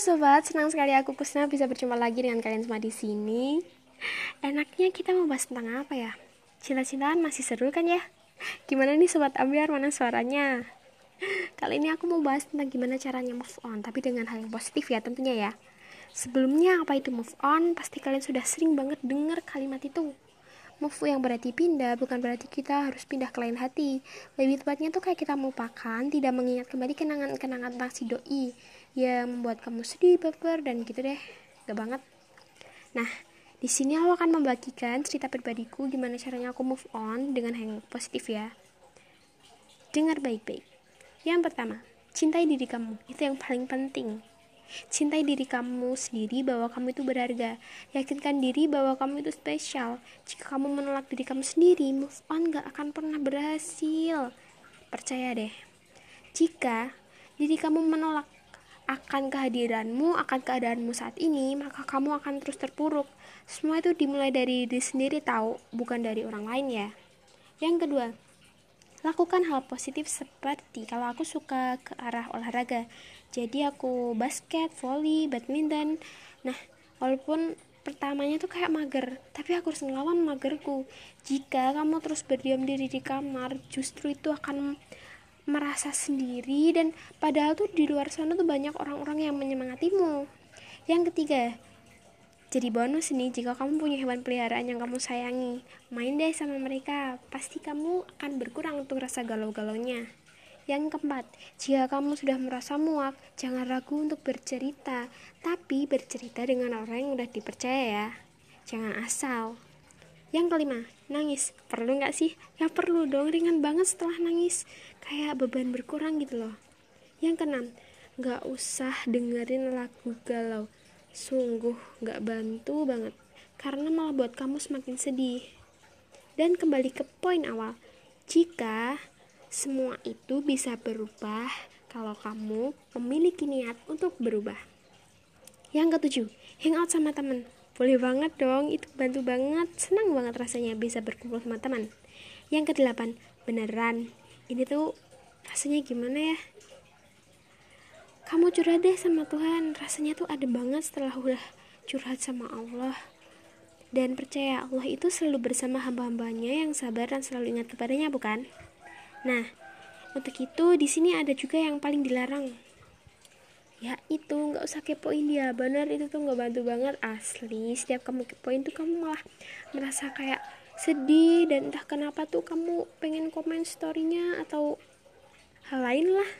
sobat, senang sekali aku Kusna bisa berjumpa lagi dengan kalian semua di sini. Enaknya kita mau bahas tentang apa ya? Cinta-cintaan masih seru kan ya? Gimana nih sobat ambiar mana suaranya? Kali ini aku mau bahas tentang gimana caranya move on, tapi dengan hal yang positif ya tentunya ya. Sebelumnya apa itu move on? Pasti kalian sudah sering banget dengar kalimat itu. Move yang berarti pindah, bukan berarti kita harus pindah ke lain hati. Lebih tepatnya tuh kayak kita melupakan, tidak mengingat kembali kenangan-kenangan tentang si doi yang membuat kamu sedih, baper, dan gitu deh. Gak banget. Nah, di sini aku akan membagikan cerita pribadiku gimana caranya aku move on dengan yang positif ya. Dengar baik-baik. Yang pertama, cintai diri kamu. Itu yang paling penting. Cintai diri kamu sendiri bahwa kamu itu berharga. Yakinkan diri bahwa kamu itu spesial. Jika kamu menolak diri kamu sendiri, move on gak akan pernah berhasil. Percaya deh. Jika diri kamu menolak akan kehadiranmu, akan keadaanmu saat ini, maka kamu akan terus terpuruk. Semua itu dimulai dari diri sendiri tahu, bukan dari orang lain ya. Yang kedua, lakukan hal positif seperti kalau aku suka ke arah olahraga. Jadi aku basket, volley, badminton. Nah walaupun pertamanya tuh kayak mager tapi aku harus ngelawan magerku. Jika kamu terus berdiam diri di kamar justru itu akan merasa sendiri dan padahal tuh di luar sana tuh banyak orang-orang yang menyemangatimu. Yang ketiga jadi bonus nih jika kamu punya hewan peliharaan yang kamu sayangi main deh sama mereka pasti kamu akan berkurang untuk rasa galau-galaunya yang keempat, jika kamu sudah merasa muak, jangan ragu untuk bercerita, tapi bercerita dengan orang yang udah dipercaya ya. Jangan asal. Yang kelima, nangis. Perlu nggak sih? Ya perlu dong, ringan banget setelah nangis. Kayak beban berkurang gitu loh. Yang keenam, nggak usah dengerin lagu galau. Sungguh nggak bantu banget. Karena malah buat kamu semakin sedih. Dan kembali ke poin awal. Jika semua itu bisa berubah kalau kamu memiliki niat untuk berubah. Yang ketujuh, hangout sama teman. Boleh banget dong, itu bantu banget. Senang banget rasanya bisa berkumpul sama teman. Yang kedelapan, beneran. Ini tuh rasanya gimana ya? Kamu curhat deh sama Tuhan. Rasanya tuh ada banget setelah udah curhat sama Allah. Dan percaya Allah itu selalu bersama hamba-hambanya yang sabar dan selalu ingat kepadanya, bukan? Nah, untuk itu di sini ada juga yang paling dilarang. Ya itu nggak usah kepoin dia, bener itu tuh nggak bantu banget asli. Setiap kamu kepoin tuh kamu malah merasa kayak sedih dan entah kenapa tuh kamu pengen komen storynya atau hal lain lah.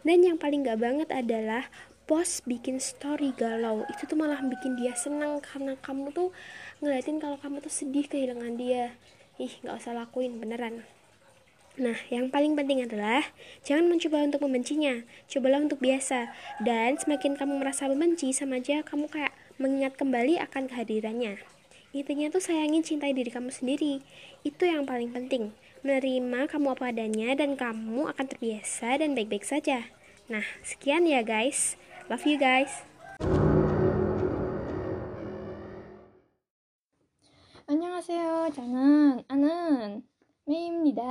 Dan yang paling gak banget adalah post bikin story galau itu tuh malah bikin dia senang karena kamu tuh ngeliatin kalau kamu tuh sedih kehilangan dia ih nggak usah lakuin beneran Nah, yang paling penting adalah jangan mencoba untuk membencinya, cobalah untuk biasa. Dan semakin kamu merasa membenci, sama aja kamu kayak mengingat kembali akan kehadirannya. Intinya tuh sayangin cintai diri kamu sendiri. Itu yang paling penting. Menerima kamu apa adanya dan kamu akan terbiasa dan baik-baik saja. Nah, sekian ya guys. Love you guys. 안녕하세요. 저는 아는 메이입니다.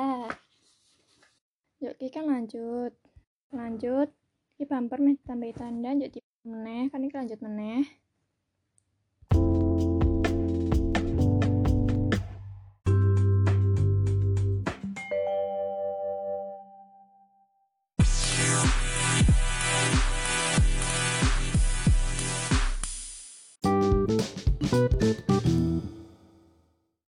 Yuk kita lanjut. Lanjut. Ki bumper meh tambah tanda yuk di meneh kan iki lanjut meneh.